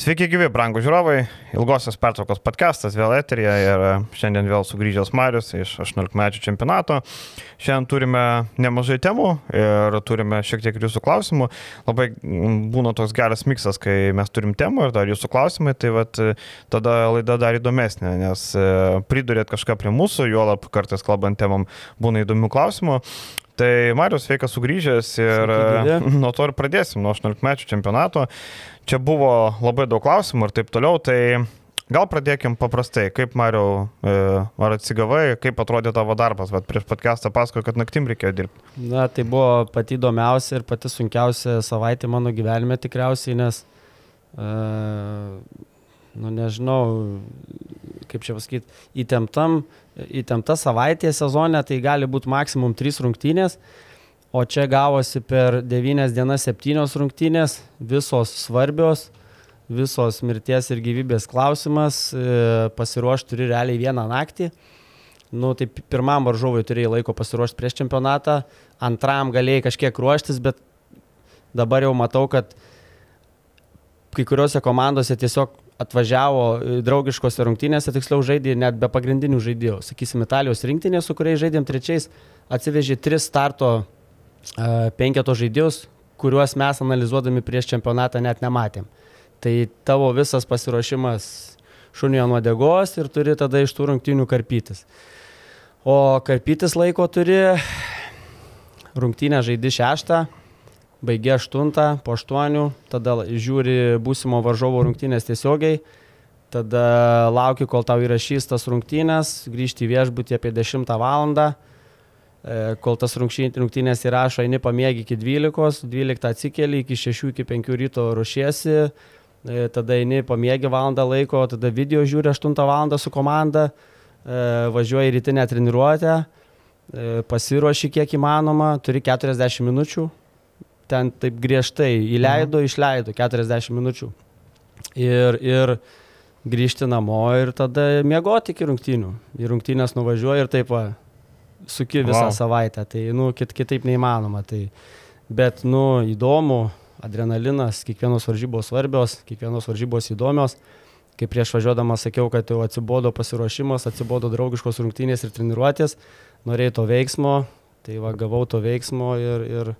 Sveiki gyvi, brangų žiūrovai. Ilgosios pertraukos podcastas vėl eterija ir e, šiandien vėl sugrįžęs Marius iš 18 metų čempionato. Šiandien turime nemažai temų ir turime šiek tiek jūsų klausimų. Labai būna toks geras miksas, kai mes turim temų ir dar jūsų klausimai, tai vat, e, tada laida dar įdomesnė, nes e, pridurėt kažką prie mūsų, juolap kartais kalbant temam būna įdomių klausimų. Tai Marius sveikas sugrįžęs ir Sveiki, nuo to ir pradėsim, nuo 18 metų čempionato. Čia buvo labai daug klausimų ir taip toliau, tai gal pradėkim paprastai. Kaip Mariau, e, ar atsigavai, kaip atrodė tavo darbas, bet prieš podcastą pasakoju, kad naktim reikėjo dirbti. Na, tai buvo pati įdomiausia ir pati sunkiausia savaitė mano gyvenime tikriausiai, nes, uh, nu nežinau, kaip čia pasakyti, įtemptam, įtempta savaitė sezone, tai gali būti maksimum 3 rungtynės. O čia gavosi per 9 dienas 7 rungtynės, visos svarbios, visos mirties ir gyvybės klausimas, e, pasiruošti turi realiai vieną naktį. Nu, tai pirmam varžovui turėjai laiko pasiruošti prieš čempionatą, antram galėjai kažkiek ruoštis, bet dabar jau matau, kad kai kuriuose komandose tiesiog atvažiavo draugiškose rungtynėse, tiksliau žaidė net be pagrindinių žaidėjų. Sakysim, Italijos rinktinė, su kuriais žaidėm trečiais, atsivežė tris starto penketo žaidėjus, kuriuos mes analizuodami prieš čempionatą net nematėm. Tai tavo visas pasiruošimas šunio nuodegos ir turi tada iš tų rungtynių karpytis. O karpytis laiko turi rungtynę žaidi šeštą, baigi aštuntą, po aštuonių, tada žiūri būsimo varžovo rungtynės tiesiogiai, tada lauki, kol tau įrašys tas rungtynės, grįžti į viešbutį apie 10 valandą E, kol tas rungtynės įrašo, eini pamiegi iki 12, 12 atsikeli, iki 6, iki 5 ryto ruošiesi, e, tada eini pamiegi valandą laiko, tada video žiūri 8 valandą su komanda, e, važiuoji rytinę treniruotę, pasiruoši kiek įmanoma, turi 40 minučių, ten taip griežtai įleido, mhm. išleido 40 minučių. Ir, ir grįžti namo ir tada miegoti iki rungtynių. Į rungtynės nuvažiuoji ir taip va, suki visą wow. savaitę, tai, nu, kit, kitaip neįmanoma. Tai, bet, nu, įdomu, adrenalinas, kiekvienos varžybos svarbios, kiekvienos varžybos įdomios. Kai prieš važiuodama sakiau, kad jau atsibodo pasiruošimas, atsibodo draugiškos rungtynės ir treniruotės, norėjau to veiksmo, tai va, gavau to veiksmo ir, ir,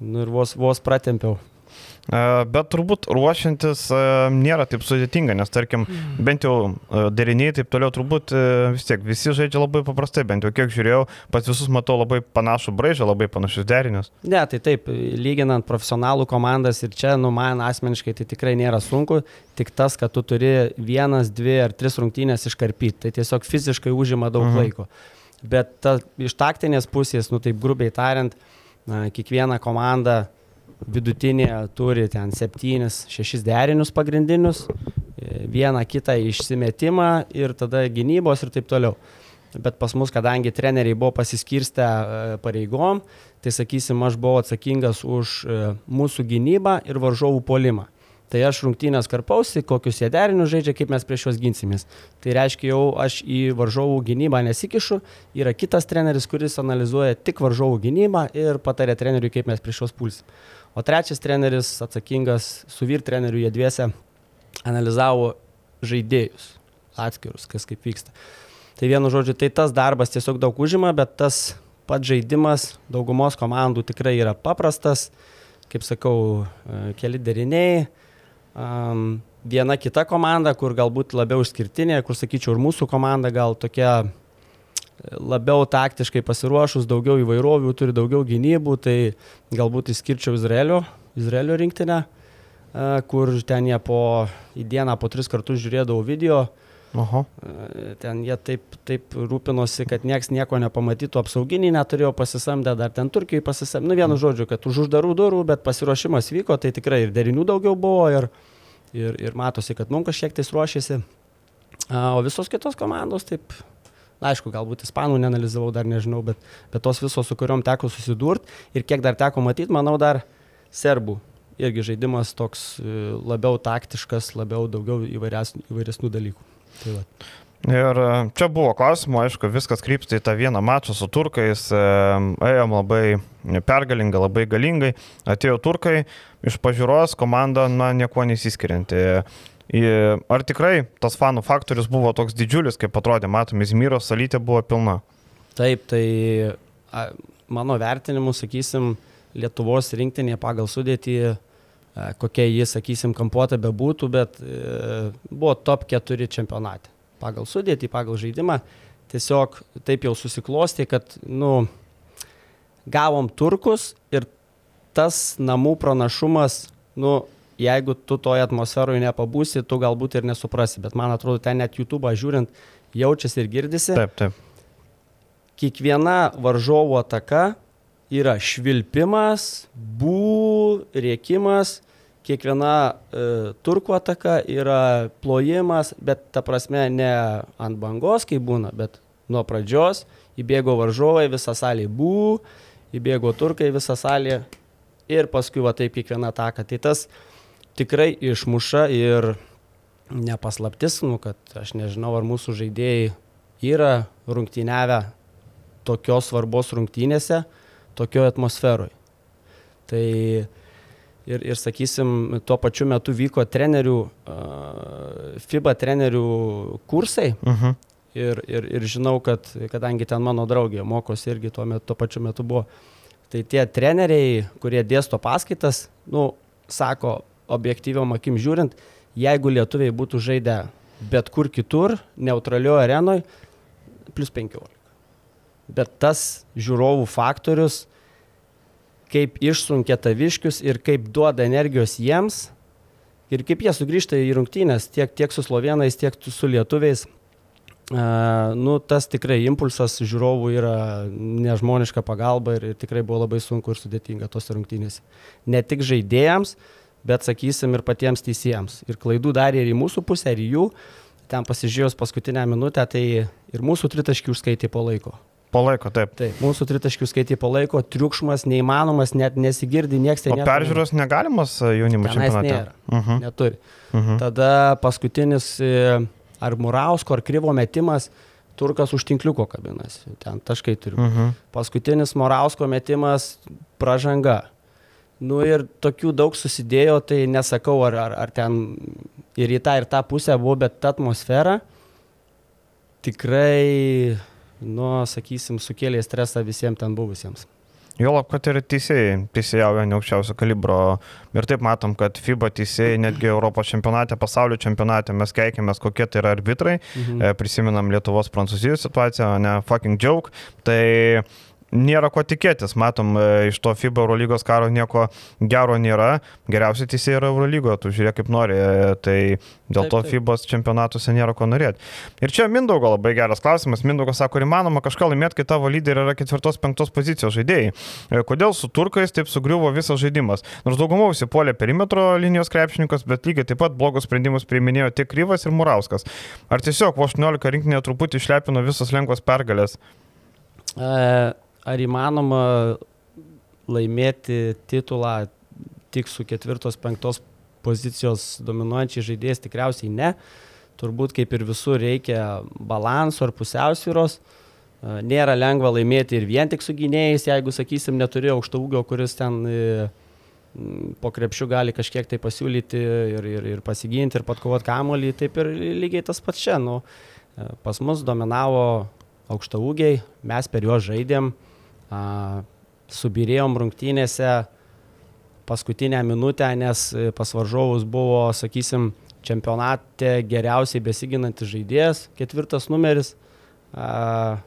nu, ir vos, vos pratempiau. Bet turbūt ruošiantis nėra taip sudėtinga, nes tarkim, mm. bent jau deriniai taip toliau, turbūt vis tiek visi žaidžia labai paprastai, bent jau kiek žiūrėjau, pas visus matau labai panašų braižą, labai panašius derinius. Ne, tai taip, lyginant profesionalų komandas ir čia, nu, man asmeniškai tai tikrai nėra sunku, tik tas, kad tu turi vienas, dvi ar tris rungtynės iškarpyti, tai tiesiog fiziškai užima daug mhm. laiko. Bet ta, iš taktinės pusės, nu taip grubiai tariant, na, kiekviena komanda vidutinė turi ten septynis, šešis derinius pagrindinius, vieną kitą išsimetimą ir tada gynybos ir taip toliau. Bet pas mus, kadangi treneriai buvo pasiskirstę e, pareigom, tai sakysim, aš buvau atsakingas už e, mūsų gynybą ir varžovų polimą. Tai aš rungtynės karpausi, kokius jie derinius žaidžia, kaip mes prieš juos ginsimės. Tai reiškia, jau aš į varžovų gynybą nesikišu, yra kitas treneris, kuris analizuoja tik varžovų gynybą ir patarė treneriui, kaip mes prieš juos pulsim. O trečias treneris atsakingas su vyr treneriu jie dviese analizavo žaidėjus atskirus, kas kaip vyksta. Tai vienu žodžiu, tai tas darbas tiesiog daug užima, bet tas pats žaidimas daugumos komandų tikrai yra paprastas, kaip sakau, e, keli deriniai, viena kita komanda, kur galbūt labiau išskirtinė, kur sakyčiau ir mūsų komanda gal tokia labiau taktiškai pasiruošus, daugiau įvairovių, turi daugiau gynybų, tai galbūt išskirčiau Izraelio, Izraelio rinktinę, kur ten jie po į dieną po tris kartus žiūrėdavo video. Oho. Ten jie taip, taip rūpinosi, kad nieks nieko nepamatytų, apsauginį neturėjo pasisamdę, dar ten Turkijai pasisamdę, nu vienu žodžiu, kad už uždarų durų, bet pasiruošimas vyko, tai tikrai ir derinių daugiau buvo ir, ir, ir matosi, kad mums kažkiek tais ruošiasi. O visos kitos komandos taip aišku, galbūt ispanų neanalizavau, dar nežinau, bet, bet tos visos, su kuriuom teko susidurti ir kiek dar teko matyti, manau, dar serbų. Irgi žaidimas toks e, labiau taktiškas, labiau daugiau įvairesnių dalykų. Tai va. Ir e, čia buvo klausimų, aišku, viskas krypsta į tą vieną mačą su turkais, e, ėjom labai pergalingai, labai galingai, atėjo turkai, iš pažiūros komanda, na, nieko nesiskirianti. Ar tikrai tas fanų faktorius buvo toks didžiulis, kaip atrodė, matom, Izmyros salytė buvo pilna? Taip, tai mano vertinimu, sakysim, Lietuvos rinktinė pagal sudėtį, kokia jis, sakysim, kampuota bebūtų, bet e, buvo top 4 čempionate pagal sudėtį, pagal žaidimą. Tiesiog taip jau susiklosti, kad, nu, gavom turkus ir tas namų pranašumas, nu, jeigu tu toje atmosferoje nepabūsi, tu galbūt ir nesuprasi, bet man atrodo, ten net YouTube žiūrint, jaučiasi ir girdisi. Taip, taip. Kiekviena varžovo ataka yra švilpimas, bū, rėkimas, kiekviena e, turkų ataka yra plojimas, bet ta prasme ne ant bangos, kaip būna, bet nuo pradžios įbėgo varžovai, visą salę bū, įbėgo turkai visą salę ir paskui va taip kiekviena ataka. Tai tas tikrai išmuša ir nepaslaptis, nu, kad aš nežinau, ar mūsų žaidėjai yra rungtyniavę tokios svarbos rungtynėse, tokioje atmosferoje. Tai ir, ir sakysim, tuo pačiu metu vyko trenerių, FIBA trenerių kursai. Uh mhm. -huh. Ir, ir, ir žinau, kad kadangi ten mano draugė mokosi irgi tuo, metu, tuo pačiu metu buvo, tai tie treneriai, kurie dėsto paskaitas, nu, sako, objektyviom akim žiūrint, jeigu lietuviai būtų žaidę bet kur kitur, neutralioje arenoje, plus 15. Bet tas žiūrovų faktorius kaip išsunkia taviškius ir kaip duoda energijos jiems ir kaip jie sugrįžta į rungtynės tiek, tiek su slovenais, tiek su lietuviais. Uh, nu, tas tikrai impulsas žiūrovų yra nežmoniška pagalba ir, ir tikrai buvo labai sunku ir sudėtinga tos rungtynės. Ne tik žaidėjams, bet sakysim ir patiems teisėjams. Ir klaidų darė ir į mūsų pusę, ir į jų. Ten pasižiūrėjus paskutinę minutę, tai ir mūsų tritaškių užskaitė po laiko. Palaiko, taip. Taip, mūsų tritaškių skaitai palaiko, triukšmas neįmanomas, net nesigirdi, niekas ten. O peržiūros negalimas e, jaunimo čempionate? Nėra, uh mhm. -huh. neturi. Uh mhm. -huh. Tada paskutinis e, ar Murausko, ar Kryvo metimas, turkas už tinkliuko kabinas, ten taškai turi. Uh mhm. -huh. Paskutinis Murausko metimas, pražanga. Nu ir tokių daug susidėjo, tai nesakau, ar, ar, ar ten ir į tą, ir tą pusę buvo, bet ta atmosfera tikrai nu, sakysim, sukėlė stresą visiems ten buvusiems. Jolab, kad ir teisėjai teisėjauja ne aukščiausio kalibro. Ir taip matom, kad FIBA teisėjai netgi Europos čempionate, pasaulio čempionate mes keikėmės, kokie tai yra arbitrai. Mhm. E, prisiminam Lietuvos Prancūzijos situaciją, ne fucking joke. Tai nėra ko tikėtis. Matom, e, iš to FIBA Eurolygos karo nieko gero nėra. Geriausiai teisėjai yra Eurolygoje, tu žiūrėk kaip nori. E, tai dėl taip, to taip. FIBA čempionatuose nėra ko norėti. Ir čia Mindaugo labai geras klausimas. Mindaugas sako, ar įmanoma kažką laimėti, kai tavo lyderiai yra ketvirtos, penktos pozicijos žaidėjai. E, kodėl su turkais taip sugriuvo visas žaidimas? Nors daugumą užsipuolė perimetro linijos krepšininkas, bet lygiai taip pat blogus sprendimus priiminėjo tiek Kryvas ir Murauskas. Ar tiesiog 18 rinkinė truputį išlepino visos lengvos pergalės? E ar įmanoma laimėti titulą tik su ketvirtos, penktos pozicijos dominuojančiai žaidėjas tikriausiai ne. Turbūt kaip ir visur reikia balanso ar pusiausvyros. Nėra lengva laimėti ir vien tik su gynėjais, jeigu, sakysim, neturi aukšto ūgio, kuris ten e, po krepšių gali kažkiek tai pasiūlyti ir, ir, ir pasiginti ir patkovoti kamolį, taip ir lygiai tas pats čia. Nu, e, pas mus dominavo aukšto ūgiai, mes per juos žaidėm, subirėjom rungtynėse paskutinę minutę, nes e, pas varžovus buvo, sakysim, čempionate geriausiai besiginantis žaidėjas, ketvirtas numeris. A,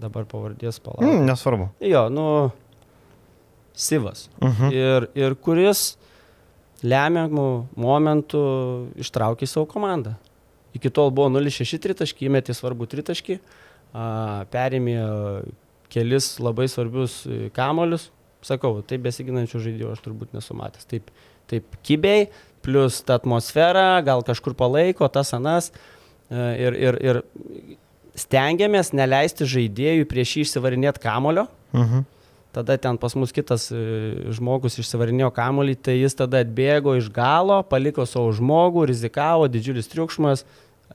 dabar pavardės palauk. Mm, nesvarbu. Jo, nu, Sivas. Uh mhm. -huh. ir, ir kuris lemiamų momentų ištraukė savo komandą. Iki tol buvo 0-6 tritaškį, įmetė svarbų tritaškį, perėmė kelis labai svarbius e, kamolius. Sakau, taip besiginančių žaidėjų aš turbūt nesu matęs. Taip, taip kibiai, plus ta atmosfera, gal kažkur palaiko, tas anas. E, ir, ir, ir stengiamės neleisti žaidėjui prieš jį išsivarinėti kamolio. Uh mhm. Tada ten pas mus kitas e, žmogus išsivarinėjo kamolį, tai jis tada atbėgo iš galo, paliko savo žmogų, rizikavo, didžiulis triukšmas,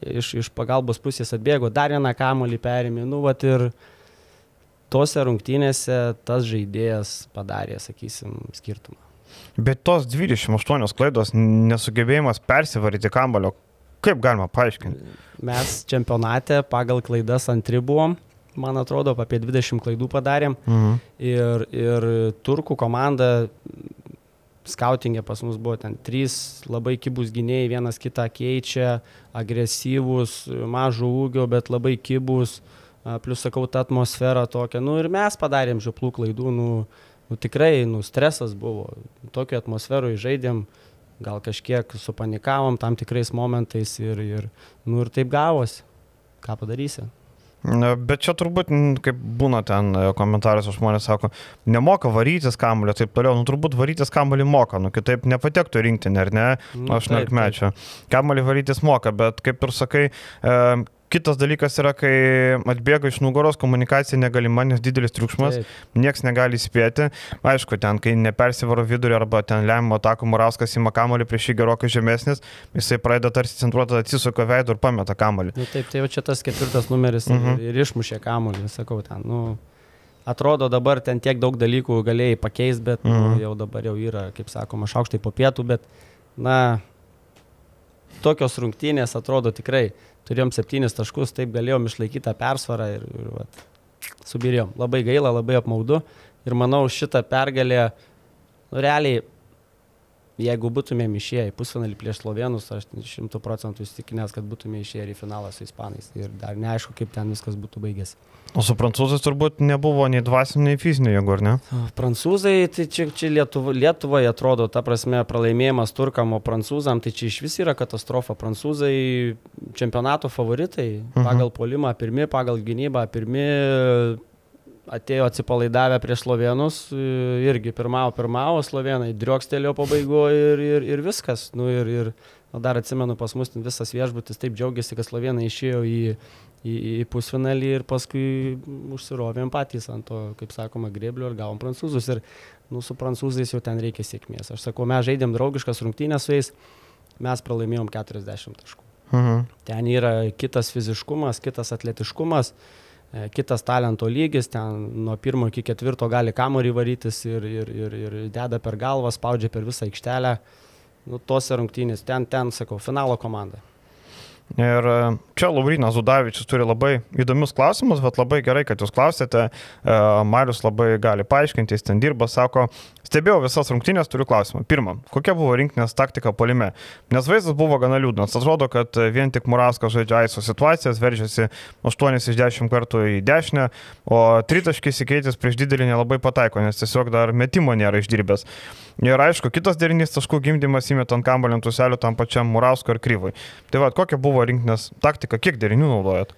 iš, iš pagalbos pusės atbėgo, dar vieną kamolį perėmė, nu, vat ir tose rungtynėse tas žaidėjas padarė, sakysim, skirtumą. Bet tos 28 klaidos nesugebėjimas persivaryti kamulio, kaip galima paaiškinti? Mes čempionate pagal klaidas antri buvom, man atrodo, apie 20 klaidų padarėm. Mhm. Ir, ir turkų komanda skautingė pas mus buvo ten trys labai kibus gynėjai, vienas kitą keičia, agresyvus, mažo ūgio, bet labai kibus, plus sakau, ta atmosfera tokia. Nu ir mes padarėm žioplų klaidų, nu, nu tikrai, nu stresas buvo, tokio atmosferoje žaidėm, gal kažkiek supanikavom tam tikrais momentais ir, ir, nu ir taip gavosi. Ką padarysi? Bet čia turbūt, kaip būna ten e, komentaruose žmonės sako, nemoka varytis kamulio, taip toliau, nu turbūt varytis kamulį moka, nu kitaip nepatektų rinktinė, ar ne, nu, 18 mečio. Kamulį varytis moka, bet kaip ir sakai, e, Kitas dalykas yra, kai atbėga iš nugaros, komunikacija negalima, nes didelis triukšmas, Taip. nieks negali spėti. Aišku, ten, kai nepersivaro vidurį arba ten lemiamo atako Murauskas įma kamolį prieš jį gerokai žemesnis, jisai pradeda tarsi centruotą atsisuko veidą ir pameta kamolį. Nu, taip, tai jau čia tas ketvirtas numeris uh -huh. ir, išmušė kamolį, sakau, ten, nu, atrodo dabar ten tiek daug dalykų galėjai pakeisti, bet uh -huh. nu, mhm. jau dabar jau yra, kaip sakoma, šaukštai po pietų, bet, na, tokios rungtynės atrodo tikrai turėjom septynis taškus, taip galėjom išlaikyti tą persvarą ir, ir vat, subirėjom. Labai gaila, labai apmaudu ir manau šitą pergalę, nu, realiai jeigu būtumėm išėję į pusfinalį prieš Slovenus, aš šimtų procentų įstikinęs, kad būtumėm išėję į finalą su Ispanais. Ir dar neaišku, kaip ten viskas būtų baigęs. O su prancūzais turbūt nebuvo nei dvasinio, nei fizinio jėgų, ar ne? Prancūzai, tai čia, čia Lietuvo, Lietuvoje atrodo, ta prasme, pralaimėjimas turkam, o prancūzam, tai čia iš vis yra katastrofa. Prancūzai čempionato favoritai, uh mhm. -huh. pagal polimą pirmi, pagal gynybą pirmi, atėjo atsipalaidavę prieš slovenus, irgi pirmavo, pirmavo, slovenai driokstelėjo pabaigoje ir, ir, ir viskas. Nu, ir, ir nu, dar atsimenu, pas mus visas viešbutis taip džiaugiasi, kad slovenai išėjo į, į, į pusfinalį ir paskui užsirovėm patys ant to, kaip sakoma, greblio ir gavom prancūzus. Ir nu, su prancūzais jau ten reikia sėkmės. Aš sakau, mes žaidėm draugiškas rungtynės su jais, mes pralaimėjom 40 taškų. Mhm. Ten yra kitas fiziškumas, kitas atletiškumas. E, kitas talento lygis, ten nuo pirmo iki ketvirto gali kamorį varytis ir, ir, ir, ir deda per galvą, spaudžia per visą aikštelę. Nu, tose rungtynės, ten, ten, sakau, finalo komanda. Ir e, čia Laurinas Zudavičius turi labai įdomius klausimus, bet labai gerai, kad jūs klausėte. E, Marius labai gali paaiškinti, jis ten dirba, sako, stebėjau visas rungtynės, turiu klausimą. Pirma, kokia buvo rinkinės taktika polime? Nes vaizdas buvo gana liūdnas. Atrodo, kad vien tik Murauskas žaidžia aiso situacijas, veržiasi 8 iš 10 kartų į dešinę, o tritaškis įkeitęs prieš didelį nelabai pataiko, nes tiesiog dar metimo nėra išdirbęs. Ir aišku, kitas derinys taškų gimdymas įmetant kambalį ant tuselio tam pačiam Murausko ar Kryvui. Tai va, kokia buvo rinkinės taktika, kiek derinių naudojat?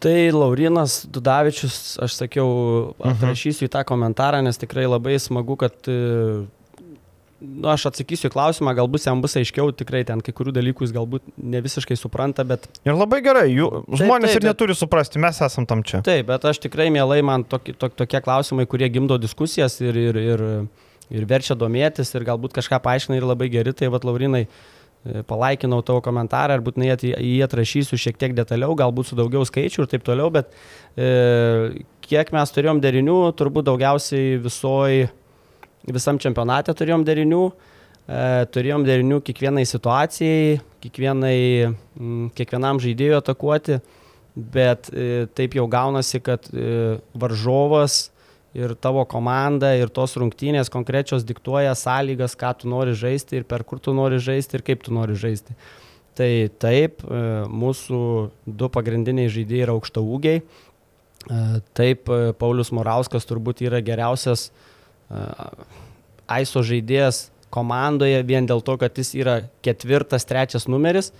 Tai Laurinas Dudavičius, aš sakiau, mhm. atrašysiu į tą komentarą, nes tikrai labai smagu, kad nu, aš atsakysiu į klausimą, galbūt jam bus aiškiau, tikrai ten kai kurių dalykų jis galbūt ne visiškai supranta, bet... Ir labai gerai, jų, žmonės taip, taip, ir neturi bet, suprasti, mes esam tam čia. Taip, bet aš tikrai mielai man tokie, tokie klausimai, kurie gimdo diskusijas ir, ir, ir, ir verčia domėtis ir galbūt kažką paaiškina ir labai geri, tai vad Laurinai e, palaikinau tavo komentarą ir būtinai jį atrašysiu šiek tiek detaliau, galbūt su daugiau skaičių ir taip toliau, bet e, kiek mes turėjom derinių, turbūt daugiausiai visoj, visam čempionate turėjom derinių, e, turėjom derinių kiekvienai situacijai, kiekvienai, m, kiekvienam žaidėjui atakuoti, bet e, taip jau gaunasi, kad e, varžovas ir tavo komanda ir tos rungtynės konkrečios diktuoja sąlygas, ką tu nori žaisti ir per kur tu nori žaisti ir kaip tu nori žaisti. Tai taip, e, mūsų du pagrindiniai žaidėjai yra aukšta ūgiai. E, taip, e, Paulius Morauskas turbūt yra geriausias AISO žaidėjas komandoje vien dėl to, kad jis yra ketvirtas, trečias numeris,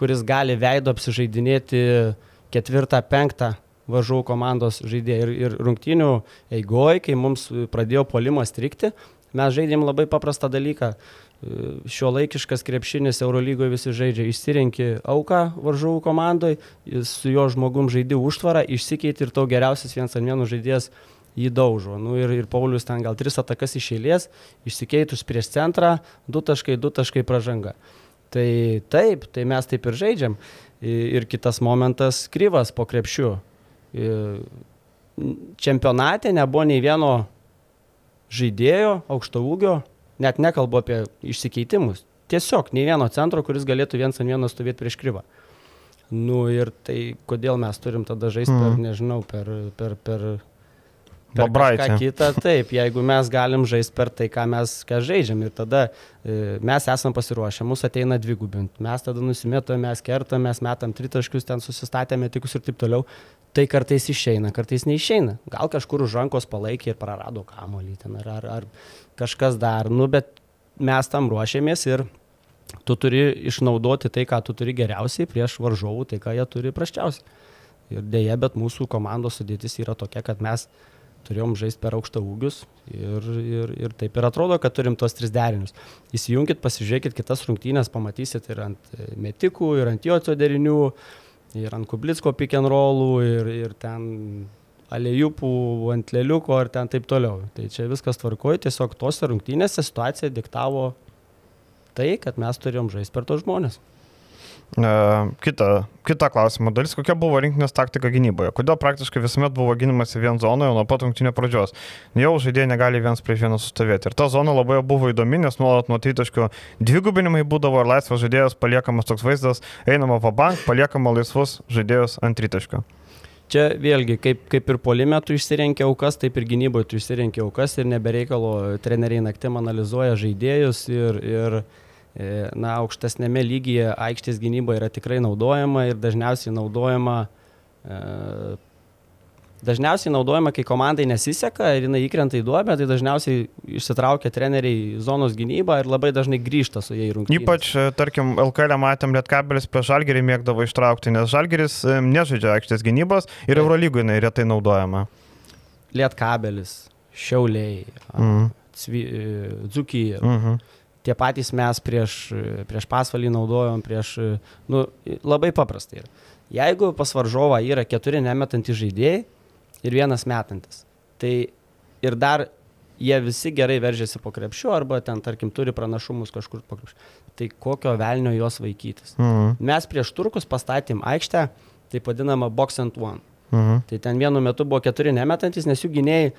kuris gali veido apsižaidinėti ketvirtą, penktą varžovų komandos žaidėjai. Ir, ir rungtynių eigoje, kai mums pradėjo polimas strikti, mes žaidėm labai paprastą dalyką. Šio laikiškas krepšinis Eurolygoje visi žaidžia, išsirenki auką varžovų komandoje, su jo žmogum žaidži užtvarą, išsikeiti ir tau geriausias vienas ant vieno žaidėjas jį daužo. Nu, ir, ir Paulius ten gal tris atakas iš eilės, išsikeitus prieš centrą, du taškai, du taškai pažanga. Tai taip, tai mes taip ir žaidžiam. Ir kitas momentas - kryvas po krepšiu. Čempionate nebuvo nei vieno žaidėjo aukšto ūgio, net nekalbu apie išsikeitimus. Tiesiog nei vieno centro, kuris galėtų viens ant vieno stovėti prieš kryvą. Nu ir tai kodėl mes turim tada žaisti mm. per, mhm. nežinau, per, per, per Babraitė. Kita, taip, jeigu mes galim žaisti per tai, ką mes ką žaidžiam ir tada e, mes esam pasiruošę, mūsų ateina dvigubint, mes tada nusimetam, mes kertam, mes metam tritaškius, ten susistatėme tikus ir taip toliau, tai kartais išeina, kartais neišeina. Gal kažkur už rankos palaikė ir prarado kamolį ten ar, ar, ar kažkas dar, nu bet mes tam ruošiamės ir tu turi išnaudoti tai, ką tu turi geriausiai prieš varžovų, tai ką jie turi praščiausiai. Ir dėja, bet mūsų komandos sudėtis yra tokia, kad mes turėjom žaisti per aukštą ūgius ir, ir, ir taip ir atrodo, kad turim tos tris derinius. Įsijunkit, pasižiūrėkit kitas rungtynės, pamatysit ir ant metikų, ir ant jocio derinių, ir ant kublitsko pick and rollų, ir, ir ten alėjupų ant lėliuko ir ten taip toliau. Tai čia viskas tvarkoja, tiesiog tose rungtynėse situacija diktavo tai, kad mes turėjom žaisti per tos žmonės. Kita, kita klausimo dalis, kokia buvo rinktinės taktika gynyboje? Kodėl praktiškai visuomet buvo gynimas į vien zonoje nuo pat rungtinio pradžios? Jau žaidėjai negali viens prieš vieną sustovėti. Ir ta zona labai buvo įdomi, nes nuolat nuo tritaškio dvigubinimai būdavo ir laisvas žaidėjas paliekamas toks vaizdas, einama va bank, paliekama laisvus žaidėjus ant tritaškio. Čia vėlgi, kaip, kaip ir polime tu išsirenki aukas, taip ir gynyboje tu išsirenki aukas ir nebereikalo treneriai naktim analizuoja žaidėjus ir, ir E, na, aukštesnėme lygyje aikštės gynyba yra tikrai naudojama ir dažniausiai naudojama, e, dažniausiai naudojama, kai komandai nesiseka ir jinai įkrenta į duobę, tai dažniausiai išsitraukia treneriai zonos gynybą ir labai dažnai grįžta su jais rungtynėmis. Ypač, e, tarkim, LKL matėm, Lietkabelis prieš Žalgerį mėgdavo ištraukti, nes Žalgeris nežaidžia aikštės gynybos ir Eurolygoje jinai retai naudojama. Lietkabelis, Šiauliai, mm. Dzukija. Mm -hmm tie patys mes prieš, prieš pasvalį naudojom, prieš, nu, labai paprastai yra. Jeigu pas varžovą yra keturi nemetantys žaidėjai ir vienas metantis, tai ir dar jie visi gerai veržiasi po krepšiu arba ten, tarkim, turi pranašumus kažkur po krepšiu, tai kokio velnio juos vaikytis. Mhm. Mes prieš turkus pastatėm aikštę, taip vadinamą box and one. Mhm. Tai ten vienu metu buvo keturi nemetantis, nes jų gynėjai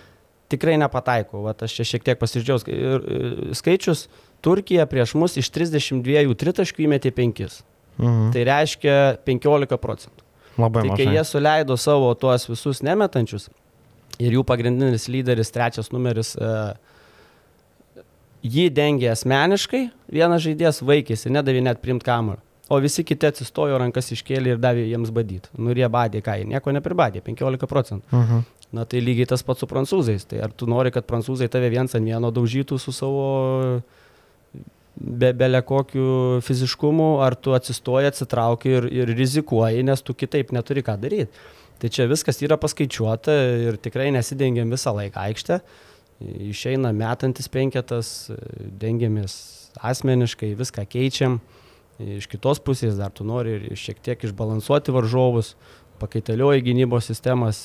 tikrai nepataiko. Vat aš čia šiek tiek pasižiūrėjau skaičius, Turkija prieš mus iš 32 tritaškių įmetė 5. Mhm. Tai reiškia 15 procentų. Labai tai, kai jie suleido savo tuos visus nemetančius ir jų pagrindinis lyderis, trečias numeris, e, jį dengė asmeniškai, vienas žaidėjas vaikėsi, nedavė net primt kamuolio. O visi kiti atsistojo rankas iškėlė ir davė jiems badyti. Nu ir jie badė, ką jie nieko nepribadė, 15 procentų. Uh mhm. -huh. Na tai lygiai tas pats su prancūzais. Tai ar tu nori, kad prancūzai tave viens ant vieno daužytų su savo be bele kokiu fiziškumu, ar tu atsistoji, atsitrauki ir, ir rizikuoji, nes tu kitaip neturi ką daryti. Tai čia viskas yra paskaičiuota ir tikrai nesidengiam visą laiką aikštę. Išeina metantis penketas, dengiamės asmeniškai, viską keičiam. Iš kitos pusės dar tu nori ir šiek tiek išbalansuoti varžovus, pakaitalioji gynybos sistemas,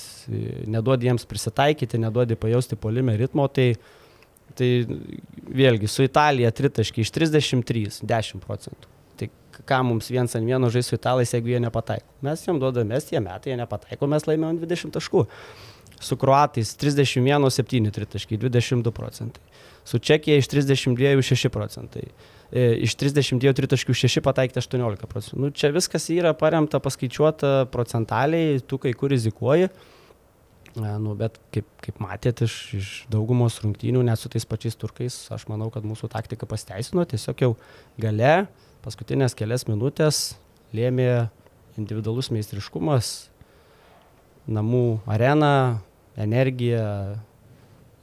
neduodi jiems prisitaikyti, neduodi pajausti polime ritmo, tai Tai vėlgi su Italija tritaškiai iš 33, 10 procentų. Tai ką mums viens ant vieno žais su italais, jeigu jie nepataiko. Mes jiem duodame, mes jie metai, jie nepataiko, mes laimėjom 20 taškų. Su kruatais 31, 7 tritaškiai, 22 procentai. Su Čekija iš 32, 6 procentai. E, iš 32 tritaškių 6 pataikyti 18 procentų. Nu, čia viskas yra paremta, paskaičiuota procentaliai, tu kai kur rizikuoji. Nu, bet kaip, kaip matėt iš, iš daugumos rungtynių, net su tais pačiais turkais, aš manau, kad mūsų taktika pasteisino. Tiesiog jau gale, paskutinės kelias minutės lėmė individualus meistriškumas, namų arena, energija,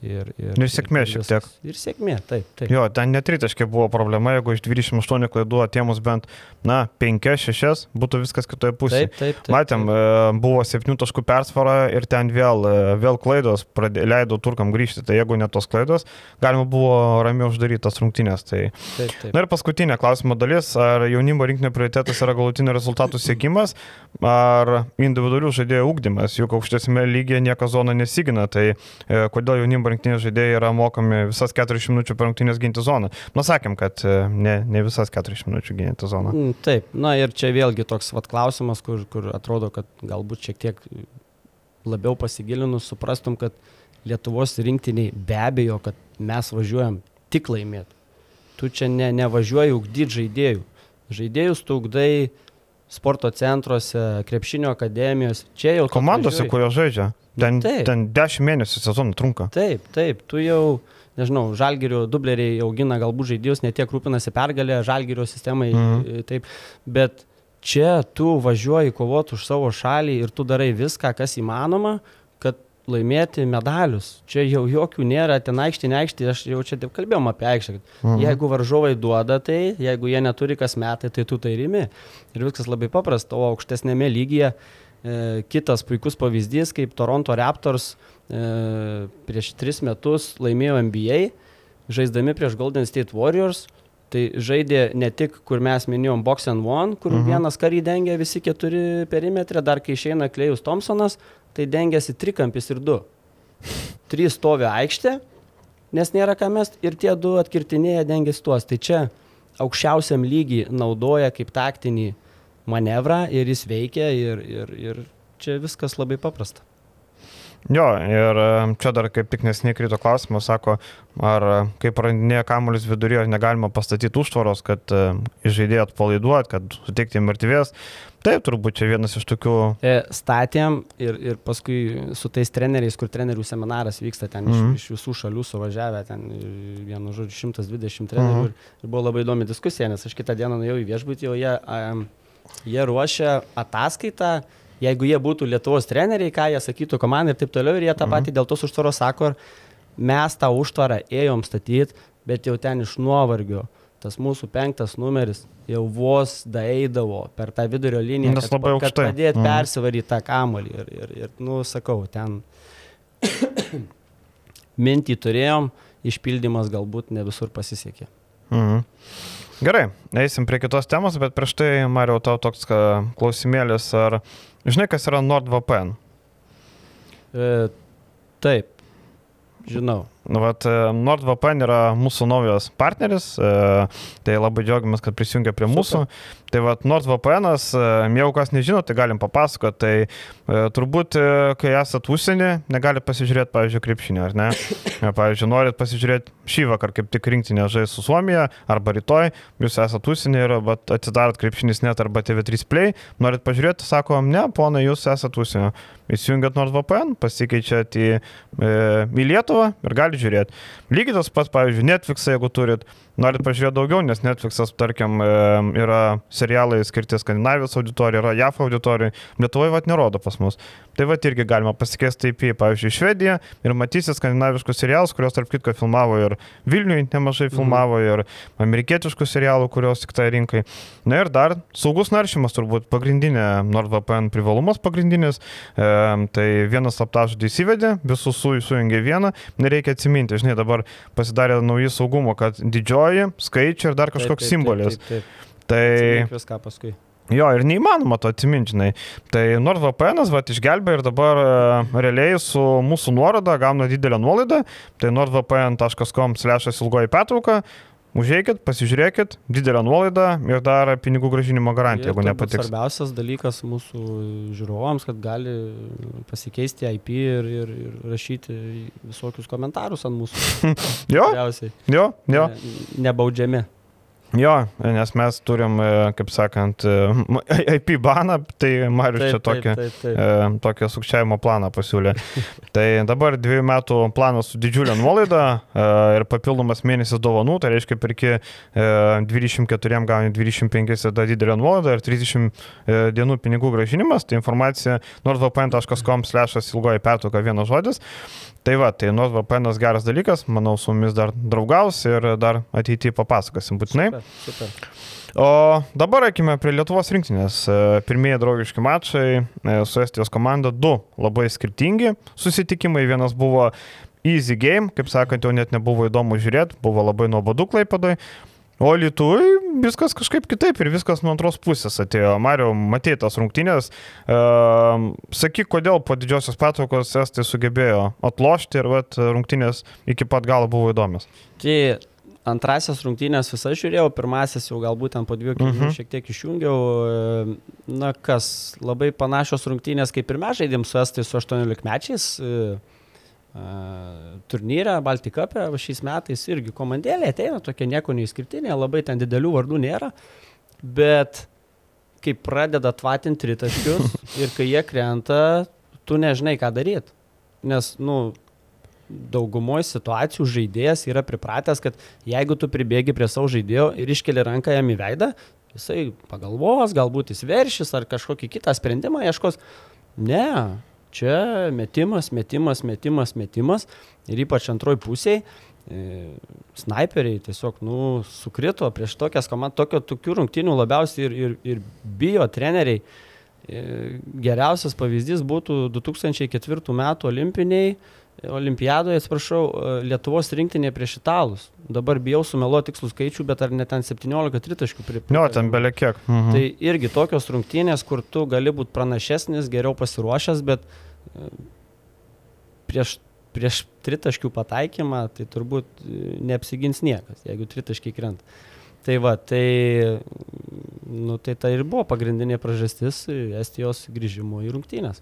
Ir, ir, ir sėkmė šiek tiek. Ir sėkmė, taip. taip. Jo, ten netritaškė buvo problema, jeigu iš 28 klaidų atėmus bent, na, 5-6, būtų viskas kitoje pusėje. Taip, taip, taip. Matėm, taip. E, buvo 7 taškų persvara ir ten vėl, e, vėl klaidos pradė, leido turkam grįžti. Tai jeigu ne tos klaidos, galima buvo ramiau uždaryti tas rungtynės. Tai... Taip, taip. Na ir paskutinė klausimo dalis, ar jaunimo rinkinio prioritetas yra galutinio rezultatų siekimas, ar individualių žaidėjų ūkdymas, juk aukštesnėme lygyje nieko zona nesigina, tai e, kodėl jaunimo FIBA rinktinės žaidėjai yra mokami visas 40 minučių per rungtynės ginti zoną. Nu, sakėm, kad e, ne, ne visas 40 minučių ginti zoną. Mm, Taip, na ir čia vėlgi toks vat, klausimas, kur, kur atrodo, kad galbūt šiek tiek labiau pasigilinus suprastum, kad Lietuvos rinktiniai be abejo, kad mes važiuojam tik laimėti. Tu čia ne, nevažiuoji ugdyti žaidėjų. Žaidėjus tu ugdai sporto centruose, krepšinio akademijos. Čia jau Komandose, kurios žaidžia, ten, Taip. ten 10 mėnesių sezoną trunka. Taip, taip, tu jau, nežinau, žalgerio dubleriai augina galbūt žaidėjus, ne tiek rūpinasi pergalę, žalgerio sistemai, mhm. taip, bet čia tu važiuoji kovoti už savo šalį ir tu darai viską, kas įmanoma, laimėti medalius. Čia jau jokių nėra, ten aikštė, ne aikštė, aš jau čia taip kalbėjom apie aikštę. Mhm. Jeigu varžovai duoda tai, jeigu jie neturi kas metai, tai tu tai rimi. Ir viskas labai paprasta, o aukštesnėme lygyje e, kitas puikus pavyzdys, kaip Toronto Raptors e, prieš tris metus laimėjo NBA, žaisdami prieš Golden State Warriors. Tai žaidė ne tik, kur mes minėjom Box and One, kur Mhm. vienas karį dengia visi keturi perimetrė, dar kai išeina Klejus Thompsonas, tai dengiasi trikampis ir du. Trys stovi aikštė, nes nėra ką mest ir tie du atkirtinėje dengiasi tuos. Tai čia aukščiausiam lygiai naudoja kaip taktinį manevrą ir jis veikia ir, ir, ir čia viskas labai paprasta. Jo, ir čia dar kaip tik nesiniai krito klausimas, sako, ar kai prarandinėja kamuolis viduryje, negalima pastatyti užtvaros, kad uh, žaidėjai atpalaiduot, kad suteikti jam mirtivės. Taip, turbūt čia vienas iš tokių... E, statėm ir, ir paskui su tais treneriais, kur trenerių seminaras vyksta ten Mhm. iš, iš visų šalių suvažiavę, ten e, vienu žodžiu 120 trenerių Mhm. ir, ir buvo labai įdomi diskusija, nes aš kitą dieną nuėjau į viešbutį, jau jie, um, jie ruošia ataskaitą, jeigu jie būtų Lietuvos treneriai, ką jie sakytų komandai ir taip toliau, ir jie tą Mhm. patį dėl tos užtvaros sako, mes tą užtvarą ėjom statyti, bet jau ten iš nuovargio. Tas mūsų penktas numeris jau vos daeidavo per tą vidurio liniją, Nes kad, kad padėt Mhm. persivaryti tą kamolį. Ir, ir, ir, nu, sakau, ten mintį turėjom, išpildymas galbūt ne visur pasisekė. Mhm. Gerai, eisim prie kitos temos, bet prieš tai, Mario, tau toks klausimėlis, ar žinai, kas yra NordVPN? E, taip, žinau. Nu, vat, e, NordVPN yra mūsų naujas partneris, e, tai labai džiaugiamės, kad prisijungia prie mūsų. Tai vat, NordVPN, jeigu kas nežino, tai galim papasakoti. Tai e, turbūt, e, kai esat užsienį, negali pasižiūrėti, pavyzdžiui, krepšinį, ar ne? E, Pavyzdžiui, norit pasižiūrėti šį vakar, kaip tik rinktinė žais su Suomija, arba rytoj, jūs esat užsienį ir vat, atsidarot krepšinis net arba TV3 Play, norit pažiūrėti, sakom, ne, ponai, jūs esat užsienio. Įsijungiat NordVPN, pasikeičiat į, e, į Lietuvą ir gali žiūrėti. Lygiai tas pats, pavyzdžiui, Netflix, jeigu turit, norit pažiūrėti daugiau, nes Netflixas, tarkim, yra serialai skirti Skandinavijos auditorijai, yra JAF auditorijai, Lietuvoje vat nerodo pas mus. Tai vat irgi galima pasikeisti taip į, pavyzdžiui, Švediją ir matysi skandinaviškus serialus, kuriuos tarp kitko filmavo ir Vilniui nemažai filmavo, ir amerikietiškų serialų, kurios tik tai rinkai. Na ir dar saugus naršymas turbūt pagrindinė NordVPN privalumas pagrindinis. E, tai vienas slaptažodį įsivedė, visus su, sujungė vieną, nereikia atsiminti, žinai, dabar pasidarė nauji saugumo, kad didžioji, skaičiai ir dar kažkoks simbolis. Taip, taip, taip. Tai Atsimink viską paskui. jo, ir neįmanoma to atsiminti. Tai NordVPN va išgelbė ir dabar e, realiai su mūsų nuoroda gauna didelę nuolaidą. Tai nordvpn.com slešas ilgoji pertrauka. Užėjkit, pasižiūrėkit, didelę nuolaidą ir dar pinigų gražinimo garantiją, jeigu nepatiks. Svarbiausias dalykas mūsų žiūrovams, kad gali pasikeisti IP ir, ir, ir rašyti visokius komentarus ant mūsų. Jo, jo, jo. Ne, nebaudžiami. Jo, nes mes turim, e, kaip sakant, e, IP baną, tai Marius čia tokį, taip, taip. e, tokį sukčiavimo planą pasiūlė. tai dabar dviejų metų planas su didžiulė nuolaida e, ir papildomas mėnesis dovanų, tai reiškia perki e, 24 gauni 25 tą didelę nuolaidą ir 30 e, dienų pinigų gražinimas. Tai informacija nordvpn.com slešas ilgoji pertrauka vienas žodis. Tai va, tai NordVPN geras dalykas, manau, su mumis dar draugaus ir dar ateityje papasakosim būtinai. Super, super. O dabar eikime prie Lietuvos rinktinės. E, Pirmieji draugiški mačai e, su Estijos komanda, du labai skirtingi susitikimai. Vienas buvo easy game, kaip sakant, jau net nebuvo įdomu žiūrėti, buvo labai nuobodu klaipadai. O Lietuvai viskas kažkaip kitaip ir viskas nuo antros pusės atėjo. Mario, matėjai tas rungtynės. Uh, sakyk, kodėl po didžiosios patraukos estai sugebėjo atlošti ir vat, rungtynės iki pat galo buvo įdomios. Tai antrasias rungtynės visą žiūrėjau, pirmasis jau galbūt ten po dviejų kelių uh -huh. šiek tiek išjungiau. Na kas, labai panašios rungtynės kaip ir mes žaidėm su estai su 18 mečiais turnyre, Baltikapė šiais metais irgi komandėlė ateina, tokia nieko neįskirtinė, labai ten didelių vardų nėra, bet kai pradeda atvatinti tritaškius ir kai jie krenta, tu nežinai, ką daryti. Nes, nu, daugumoje situacijų žaidėjas yra pripratęs, kad jeigu tu pribėgi prie savo žaidėjo ir iškeli ranką jam į veidą, jisai pagalvos, galbūt jis veršys ar kažkokį kitą sprendimą ieškos. Ne, Čia metimas, metimas, metimas, metimas ir ypač antroji pusėje snaiperiai tiesiog nu, sukrito prieš tokias komandas, tokio tokių rungtinių labiausiai ir, ir, ir bijo treneriai. E, geriausias pavyzdys būtų 2004 metų olimpiniai olimpiadoje, atsiprašau, e, Lietuvos rinktinė prieš italus. Dabar bijau sumeluoti tikslų skaičių, bet ar net ten 17 tritaškių pripildė. Jo, ten belie kiek. Mhm. Tai irgi tokios rungtynės, kur tu gali būti pranašesnis, geriau pasiruošęs, bet e, prieš, prieš tritaškių pataikymą tai turbūt e, neapsigins niekas, jeigu tritaškiai krenta. Tai va, tai, nu, tai tai ir buvo pagrindinė priežastis Estijos grįžimo į rungtynės.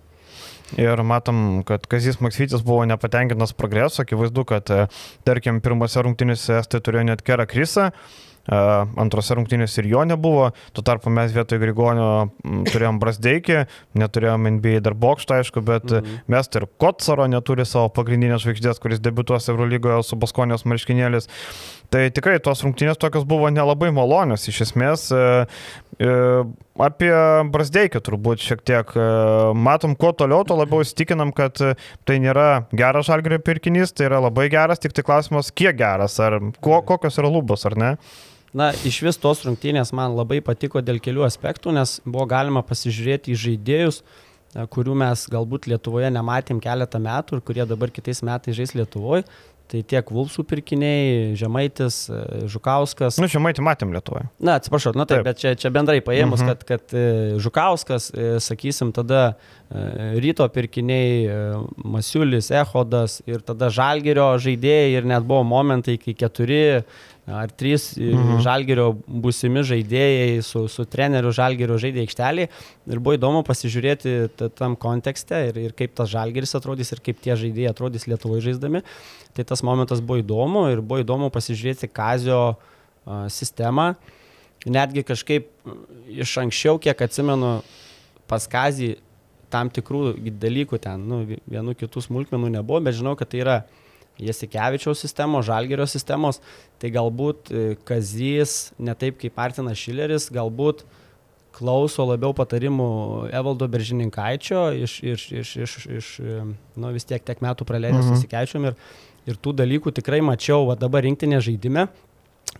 Ir matom, kad Kazis Maksytis buvo nepatenkintas progresu, akivaizdu, kad, e, tarkim, pirmose rungtynėse Estai turėjo net Kerą Krysą, e, antrose rungtynėse ir jo nebuvo, tuo tarpu mes vietoj Grigonio turėjom Brasdeikį, neturėjom NBA dar bokštą, aišku, bet mhm. mes tai ir Kotsaro neturi savo pagrindinės žvaigždės, kuris debituos Eurolygoje su Baskonijos marškinėlis. Tai tikrai tos rungtynės tokios buvo nelabai malonios. Iš esmės, e, e, apie Brasdeikį turbūt šiek tiek e, matom, kuo toliau, tuo labiau įstikinam, kad tai nėra geras žalgerio pirkinys, tai yra labai geras, tik tai klausimas, kiek geras, ar ko, kokios yra lubos, ar ne. Na, iš vis tos rungtynės man labai patiko dėl kelių aspektų, nes buvo galima pasižiūrėti į žaidėjus, kurių mes galbūt Lietuvoje nematėm keletą metų ir kurie dabar kitais metais žais Lietuvoje. Tai tiek Vulsų pirkiniai, Žemaitis, e, Žukauskas. Nu, Žemaitį matėm Lietuvoje. Na, atsiprašau, nu taip, taip. bet čia, čia bendrai paėmus, mhm. kad, kad e, Žukauskas, e, sakysim, tada ryto pirkiniai, Masiulis, Ehodas ir tada Žalgerio žaidėjai ir net buvo momentai, kai keturi ar trys mhm. žalgerio būsimi žaidėjai su, su treneriu žalgerio žaidė aikštelį ir buvo įdomu pasižiūrėti tam kontekste ir, ir kaip tas žalgeris atrodys ir kaip tie žaidėjai atrodys Lietuvoje žaisdami. Tai tas momentas buvo įdomu ir buvo įdomu pasižiūrėti Kazio sistemą. Netgi kažkaip iš anksčiau, kiek atsimenu, pas Kazį tam tikrų dalykų ten, nu, vienų kitų smulkmenų nebuvo, bet žinau, kad tai yra Jasikevičiaus sistemos, Žalgerio sistemos, tai galbūt e, Kazys, ne taip kaip Martinas Šileris, galbūt klauso labiau patarimų Evaldo Beržininkaičio iš, iš, iš, iš, iš e, nu vis tiek tiek metų praleidęs mhm. Jasikevičium ir, ir tų dalykų tikrai mačiau, o dabar rinktinė žaidime.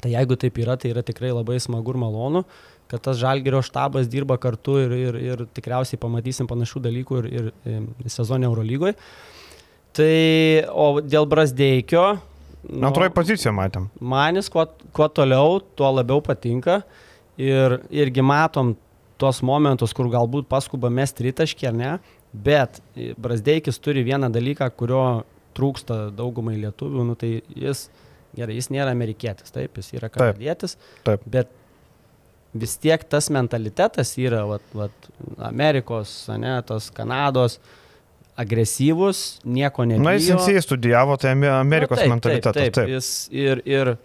Tai jeigu taip yra, tai yra tikrai labai smagu ir malonu, kad tas Žalgerio štabas dirba kartu ir, ir, ir tikriausiai pamatysim panašių dalykų ir, ir, ir sezonė Eurolygoje. Tai, o dėl Brasdeikio. Nu, Antroji pozicija matėm. Manis, kuo, kuo toliau, tuo labiau patinka. Ir irgi matom tuos momentus, kur galbūt paskuba mes tritaškį ar ne. Bet Brasdeikis turi vieną dalyką, kurio trūksta daugumai lietuvių. Nu, tai jis, gerai, jis nėra amerikietis, taip, jis yra kanadietis. Taip. taip. Bet vis tiek tas mentalitetas yra, vat, vat, Amerikos, ne, tos Kanados. Uh, agresyvus, nieko nebijo. Na, jis jisai studijavo, tai Amerikos Na, taip, mentalitetas. Taip, taip, taip. Jis ir, ir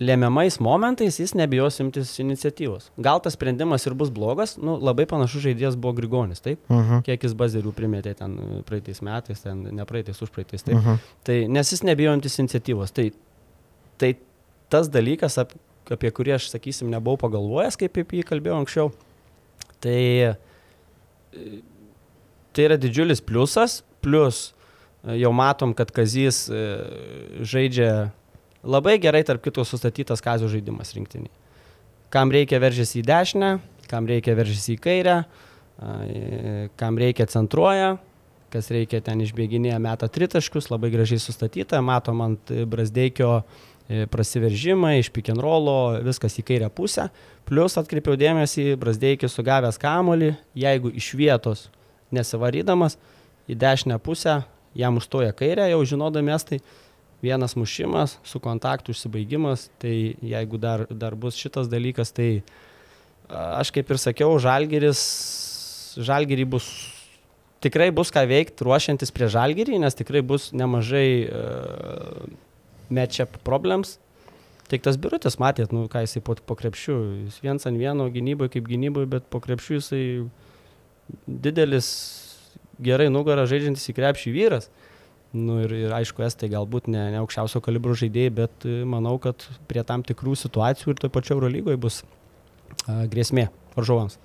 lemiamais momentais jis nebijos imtis iniciatyvos. Gal tas sprendimas ir bus blogas, nu, labai panašus žaidėjas buvo Grigonis, taip? Uh mhm. -huh. Kiek jis bazerių primėtė ten praeitais metais, ten ne praeitais, už praeitais, taip. Uh mhm. -huh. Tai nes jis nebijo imtis iniciatyvos. Tai, tai tas dalykas, ap, apie kurį aš, sakysim, nebuvau pagalvojęs, kaip apie jį kalbėjau anksčiau, tai tai yra didžiulis pliusas, plus e, jau matom, kad Kazys e, žaidžia labai gerai, tarp kitų, sustatytas Kazio žaidimas rinktiniai. Kam reikia veržėsi į dešinę, kam reikia veržėsi į kairę, e, kam reikia centruoja, kas reikia ten išbėginėje metą tritaškius, labai gražiai sustatyta, matom ant Brasdeikio prasiveržimai, iš pick and rollo, viskas į kairę pusę. Plus atkreipiau dėmesį, Brasdeikis sugavęs kamolį, jeigu iš vietos nesivarydamas į dešinę pusę, jam užstoja kairę, jau žinodami estai, vienas mušimas, su kontaktų užsibaigimas, tai jeigu dar, dar bus šitas dalykas, tai aš kaip ir sakiau, žalgeris, žalgerį bus tikrai bus ką veikti ruošiantis prie žalgerį, nes tikrai bus nemažai uh, matchup problems. Tik tas birutis, matėt, nu, ką jisai po, po krepšių, jis viens ant vieno gynyboje kaip gynyboje, bet po krepšių jisai didelis, gerai nugarą žaidžiantis į krepšį vyras. Nu, ir, ir aišku, estai galbūt ne, ne aukščiausio kalibro žaidėjai, bet e, manau, kad prie tam tikrų situacijų ir toje pačioje Eurolygoje bus a, grėsmė varžovams.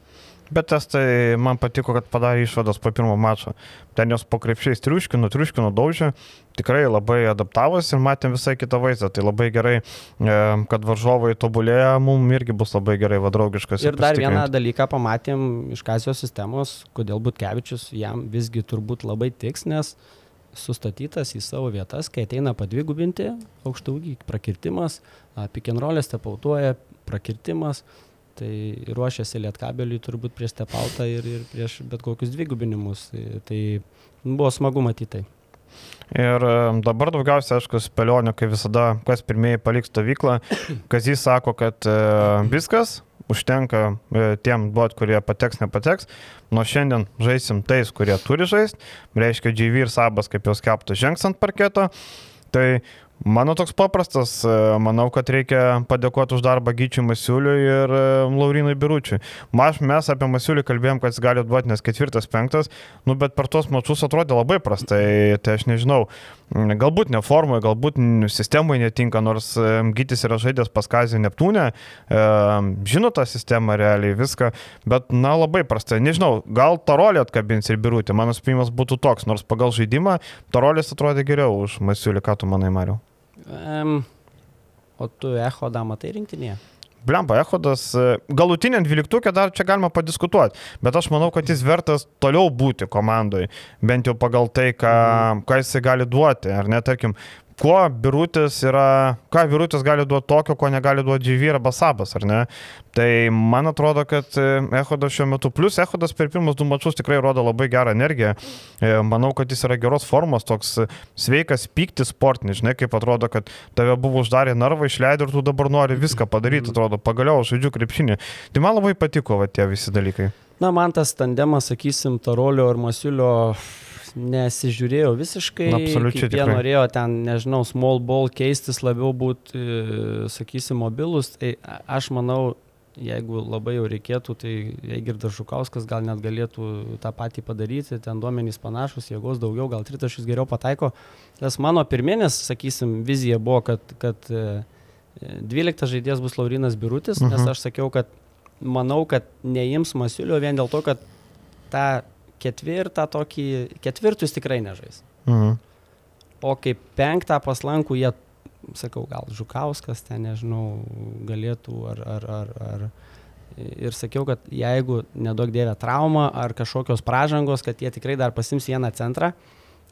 Bet tas tai man patiko, kad padarė išvadas po pirmo mačo. Ten jos po krepšiais triuškino, triuškino daužė, tikrai labai adaptavosi ir matėm visai kitą vaizdą. Tai labai gerai, e, kad varžovai tobulėja, mums irgi bus labai gerai vadraugiškas. Ir dar vieną dalyką pamatėm iš Kazijos sistemos, kodėl Butkevičius jam visgi turbūt labai tiks, nes sustatytas į savo vietas, kai ateina padvigubinti aukštaugį, prakirtimas, pikenrolės tepautuoja, prakirtimas, Tai ruošiasi lietkabeliui turbūt prieš stepautą ir, ir prieš bet kokius dvigubinimus. Tai, tai buvo smagu matyti. Ir dabar daugiausia, aišku, spėlionių, kai visada, kas pirmieji paliks stovyklą, kas jis sako, kad e, viskas, užtenka e, tiem duot, kurie pateks, nepateks. Nuo šiandien žaisim tais, kurie turi žaisti. Reiškia, GV ir Sabas, kaip jau skeptų, žengs ant parketo. Tai Mano toks paprastas, e, manau, kad reikia padėkoti už darbą Gyčiui Masiuliui ir e, Laurinui Biručiui. Maž mes apie Masiulį kalbėjom, kad jis gali duoti nes ketvirtas, penktas, nu, bet per tos mačius atrodė labai prastai, tai aš nežinau, galbūt ne formoje, galbūt sistemoje netinka, nors e, Gytis yra žaidęs pas Kazį Neptūnę, žino tą sistemą realiai viską, bet na labai prastai, nežinau, gal Tarolį atkabins ir Birutį, mano spėjimas būtų toks, nors pagal žaidimą Tarolis atrodė geriau už Masiulį, ką tu manai, Mariu? Um, o tu Ehodą matai rinktinėje? Blemba, Ehodas e, galutinė dvyliktukė dar čia galima padiskutuoti, bet aš manau, kad jis vertas toliau būti komandoje, bent jau pagal tai, ką, mhm. ką jisai gali duoti, ar ne, tarkim, kuo birutis yra, ką birutis gali duoti tokio, ko negali duoti GV arba Sabas, ar ne? Tai man atrodo, kad e, Ehodas šiuo metu, plus Ehodas per pirmus du mačius tikrai rodo labai gerą energiją. E, manau, kad jis yra geros formos, toks sveikas pykti sportinis, žinai, kaip atrodo, kad tave buvo uždarę narvą, išleido ir tu dabar nori viską padaryti, atrodo, pagaliau žaidžiu krepšinį. Tai man labai patiko va, tie visi dalykai. Na, man tas tandemas, sakysim, Tarolio ir Masiulio nesižiūrėjau visiškai. Absoliučiai. Jie norėjo ten, nežinau, small ball keistis, labiau būti, e, sakysim, mobilus. Tai aš manau, jeigu labai jau reikėtų, tai Eigirdas Žukauskas gal net galėtų tą patį padaryti, ten duomenys panašus, jėgos daugiau, gal tritašys geriau pataiko. Tas mano pirminis, sakysim, vizija buvo, kad, kad 12 e, žaidėjas bus Laurinas Birutis, uh -huh. nes mhm. aš sakiau, kad manau, kad neims Masiulio vien dėl to, kad tą ketvirtą tokį, ketvirtus tikrai nežais. Mhm. O kaip penktą paslankų jie, sakau, gal Žukauskas ten, nežinau, galėtų ar, ar, ar, ar ir sakiau, kad jeigu nedaug dėvė trauma ar kažkokios pražangos, kad jie tikrai dar pasims vieną centrą.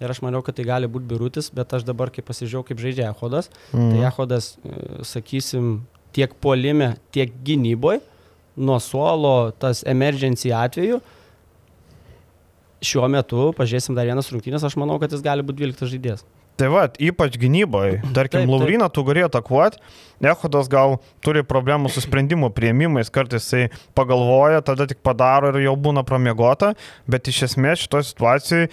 Ir aš maniau, kad tai gali būti birutis, bet aš dabar, kai pasižiūrėjau, kaip žaidžia Ehodas, mm. tai Ehodas, e, sakysim, tiek puolime, tiek gynyboje, nuo suolo tas emergency atveju, šiuo metu, pažiūrėsim dar vienas rungtynės, aš manau, kad jis gali būti 12 žaidėjas. Tai va, ypač gynyboje. Tarkim, Laurina tu gali atakuoti, Ehodas gal turi problemų su sprendimų prieimimais, kartais jisai pagalvoja, tada tik padaro ir jau būna pramiegota, bet iš esmės šitoje situacijoje,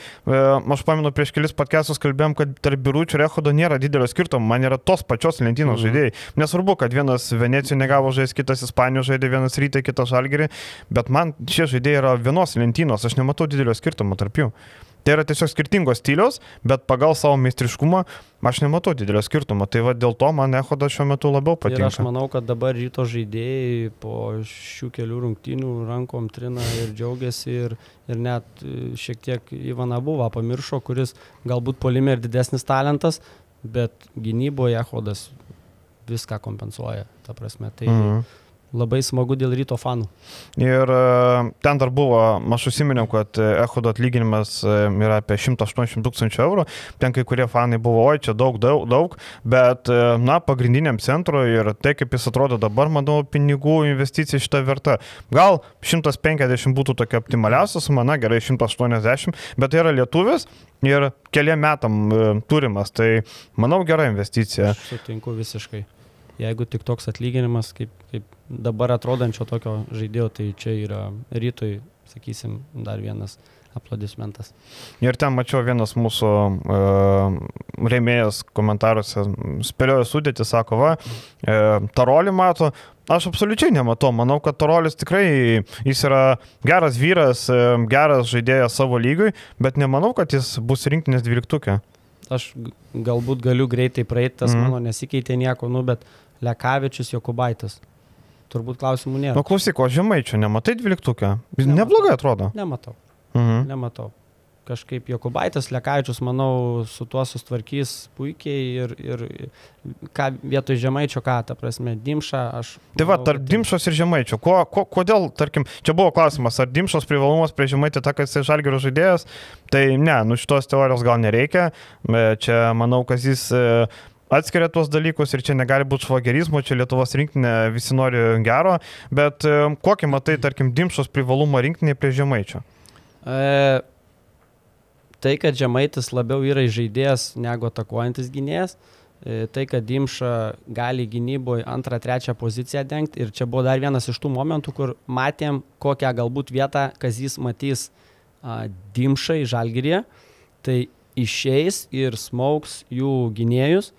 aš pamenu prieš kelis podcastus kalbėjom, kad tarp biuručių ir Ehodo nėra didelio skirtumo, man yra tos pačios lentynos mhm. žaidėjai. Nesvarbu, kad vienas Venecijų negavo žaisti, kitas Ispanijos žaidė, vienas rytai, kitas žalgerį, bet man šie žaidėjai yra vienos lentynos, aš nematau didelio skirtumo tarp jų. Tai yra tiesiog skirtingos stiliaus, bet pagal savo meistriškumą aš nematau didelio skirtumo. Tai va dėl to man Ehodas šiuo metu labiau patinka. Ir aš manau, kad dabar ryto žaidėjai po šių kelių rungtynių rankom trina ir džiaugiasi ir, ir net e, šiek tiek Ivana buvo pamiršo, kuris galbūt polime ir didesnis talentas, bet gynyboje Ehodas viską kompensuoja. Ta prasme, tai, mhm. Labai smagu dėl ryto fanų. Ir e, ten dar buvo, aš užsiminiau, kad Ehudo atlyginimas e, yra apie 180 tūkstančių eurų. Ten kai kurie fanai buvo, oi, čia daug, daug, daug, bet, e, na, pagrindiniam centrui ir tai, kaip jis atrodo dabar, manau, pinigų investicija šitą vertą. Gal 150 būtų tokia optimaliausia suma, na gerai, 180, bet tai yra lietuvis ir keliam metam turimas, tai manau gera investicija. Sutinku visiškai jeigu tik toks atlyginimas, kaip, kaip dabar atrodančio tokio žaidėjo, tai čia yra rytoj, sakysim, dar vienas aplodismentas. Ir ten mačiau vienas mūsų uh, rėmėjas komentaruose, spėliojo sudėti, sako, va, uh, Tarolį mato, aš absoliučiai nematau, manau, kad Tarolis tikrai, jis yra geras vyras, uh, geras žaidėjas savo lygui, bet nemanau, kad jis bus rinktinės dvyliktukė. Aš galbūt galiu greitai praeiti, tas mm. mano nesikeitė nieko, nu, bet Lekavičius Jokubaitis. Turbūt klausimų nėra. Nu, klausyk, o žemai čia nematai dvyliktukę? Neblogai atrodo. Nematau. Mhm. Nematau. Kažkaip Jokubaitis, Lekavičius, manau, su tuo sustvarkys puikiai ir, ir ką vietoj žemaičio, ką, ta prasme, Dimša, aš... Tai va, tarp tai... Dimšos ir žemaičio, ko, ko, kodėl, tarkim, čia buvo klausimas, ar Dimšos privalumas prie žemaitį ta, kad jis žalgerio žaidėjas, tai ne, nu šitos teorijos gal nereikia, čia manau, kad jis atskiria tuos dalykus ir čia negali būti švagerizmo, čia Lietuvos rinktinė visi nori gero, bet e, kokį matai, tarkim, Dimšos privalumą rinktinė prie Žemaičio? E, tai, kad Žemaitis labiau yra žaidėjas negu atakuojantis gynėjas, e, tai, kad Dimša gali gynyboje antrą, trečią poziciją dengti ir čia buvo dar vienas iš tų momentų, kur matėm, kokią galbūt vietą Kazys matys a, Dimšai Žalgirėje, tai išeis ir smauks jų gynėjus.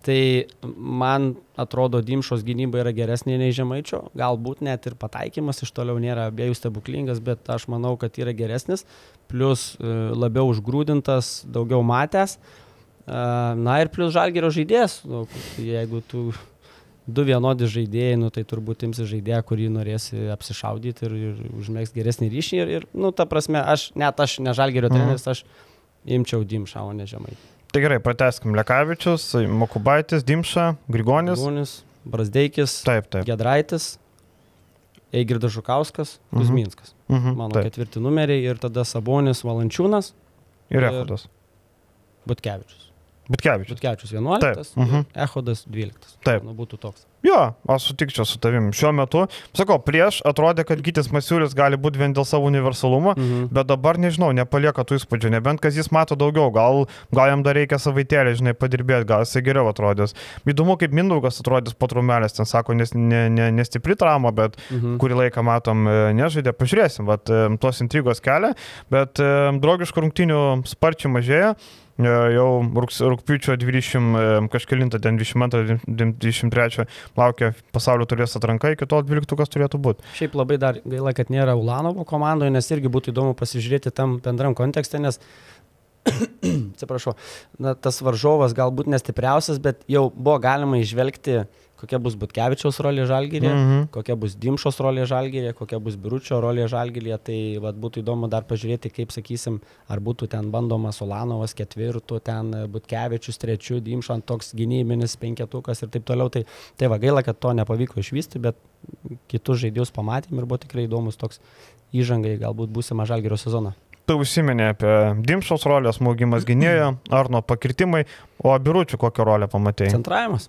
Tai man atrodo, Dimšos gynyba yra geresnė nei Žemaičio, galbūt net ir pataikymas iš toliau nėra abiejų stebuklingas, bet aš manau, kad yra geresnis, plus e, labiau užgrūdintas, daugiau matęs. E, na ir plus žalgerio žaidėjas, nu, jeigu tu du vienodi žaidėjai, nu, tai turbūt imsi žaidėją, kurį norėsi apsišaudyti ir, ir užmėgs geresnį ryšį. Ir, ir, nu, ta prasme, aš, net aš ne žalgerio mhm. treneris, aš imčiau Dimšą, o ne Žemaičio. Tai gerai, prateskim Lekavičius, Mokubaitis, Dimša, Grigonis. Grigonis, Brasdeikis, taip, taip. Gedraitis, Eigirdas Žukauskas, mhm. Kuzminskas. Uh -huh. Mano taip. ketvirti numeriai ir tada Sabonis, Valančiūnas. Ir Echodas. Butkevičius. Butkevičius. Butkevičius 11. Taip. Uh -huh. Echodas 12. Taip. Nu, būtų toks. Jo, aš sutikčiau su tavim. Šiuo metu, sakau, prieš atrodė, kad Gytis Masiulis gali būti vien dėl savo universalumo, mhm. bet dabar nežinau, nepalieka tų įspūdžių, nebent kas jis mato daugiau, gal, gal jam dar reikia savaitėlį, žinai, padirbėti, gal jisai geriau atrodys. Įdomu, kaip Mindaugas atrodys po trumelės, ten sako, nes, ne, ne, nestipri trauma, bet mhm. kurį laiką matom e, nežaidė, pažiūrėsim, bet tos intrigos kelia, bet e, draugiškų rungtinių sparčiai mažėja. E, jau rūpiučio 20 kažkėlintą, ten 22-23 laukia pasaulio turės atranka, iki to 12 turėtų būti. Šiaip labai dar gaila, kad nėra Ulanovo komandoje, nes irgi būtų įdomu pasižiūrėti tam bendram kontekste, nes atsiprašau, na, tas varžovas galbūt nestipriausias, bet jau buvo galima išvelgti kokia bus Butkevičiaus rolė Žalgirė, mm -hmm. kokia bus Dimšos rolė Žalgirė, kokia bus Biručio rolė Žalgirė. Tai vat, būtų įdomu dar pažiūrėti, kaip sakysim, ar būtų ten bandomas Solanovas ketvirtų, ten Butkevičius trečių, Dimšant toks gynybinis penketukas ir taip toliau. Tai, tai va gaila, kad to nepavyko išvysti, bet kitus žaidėjus pamatėm ir buvo tikrai įdomus toks įžangai galbūt būsimą Žalgirio sezoną tu užsiminė apie Dimšos rolę, smūgimas gynėjo, Arno pakirtimai, o Biručių kokią rolę pamatėjai? Centravimas.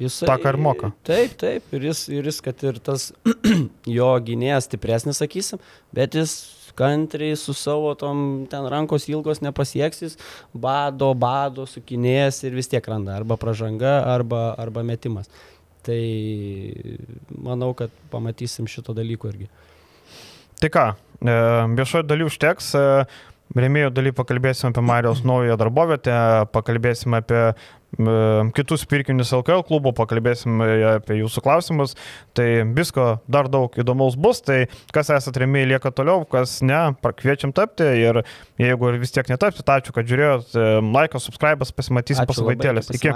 Jisai, tą, ką ir moka. Taip, taip, ir jis, ir jis kad ir tas jo gynėjas stipresnis, sakysim, bet jis kantriai su savo tom ten rankos ilgos nepasieksis, bado, bado, sukinėjęs ir vis tiek randa arba pražanga, arba, arba metimas. Tai manau, kad pamatysim šito dalyko irgi. Tai ką, e, viešojo daly užteks, e, Rėmėjų daly pakalbėsime apie Marijos naują darbovietę, pakalbėsime apie kitus pirkinius LKL klubų, pakalbėsim apie jūsų klausimus. Tai visko dar daug įdomaus bus, tai kas esate remėjai lieka toliau, kas ne, kviečiam tapti ir jeigu vis tiek netapti, tai ačiū, kad žiūrėjot, laikas, subscribas, pasimatys po savaitėlės. Iki.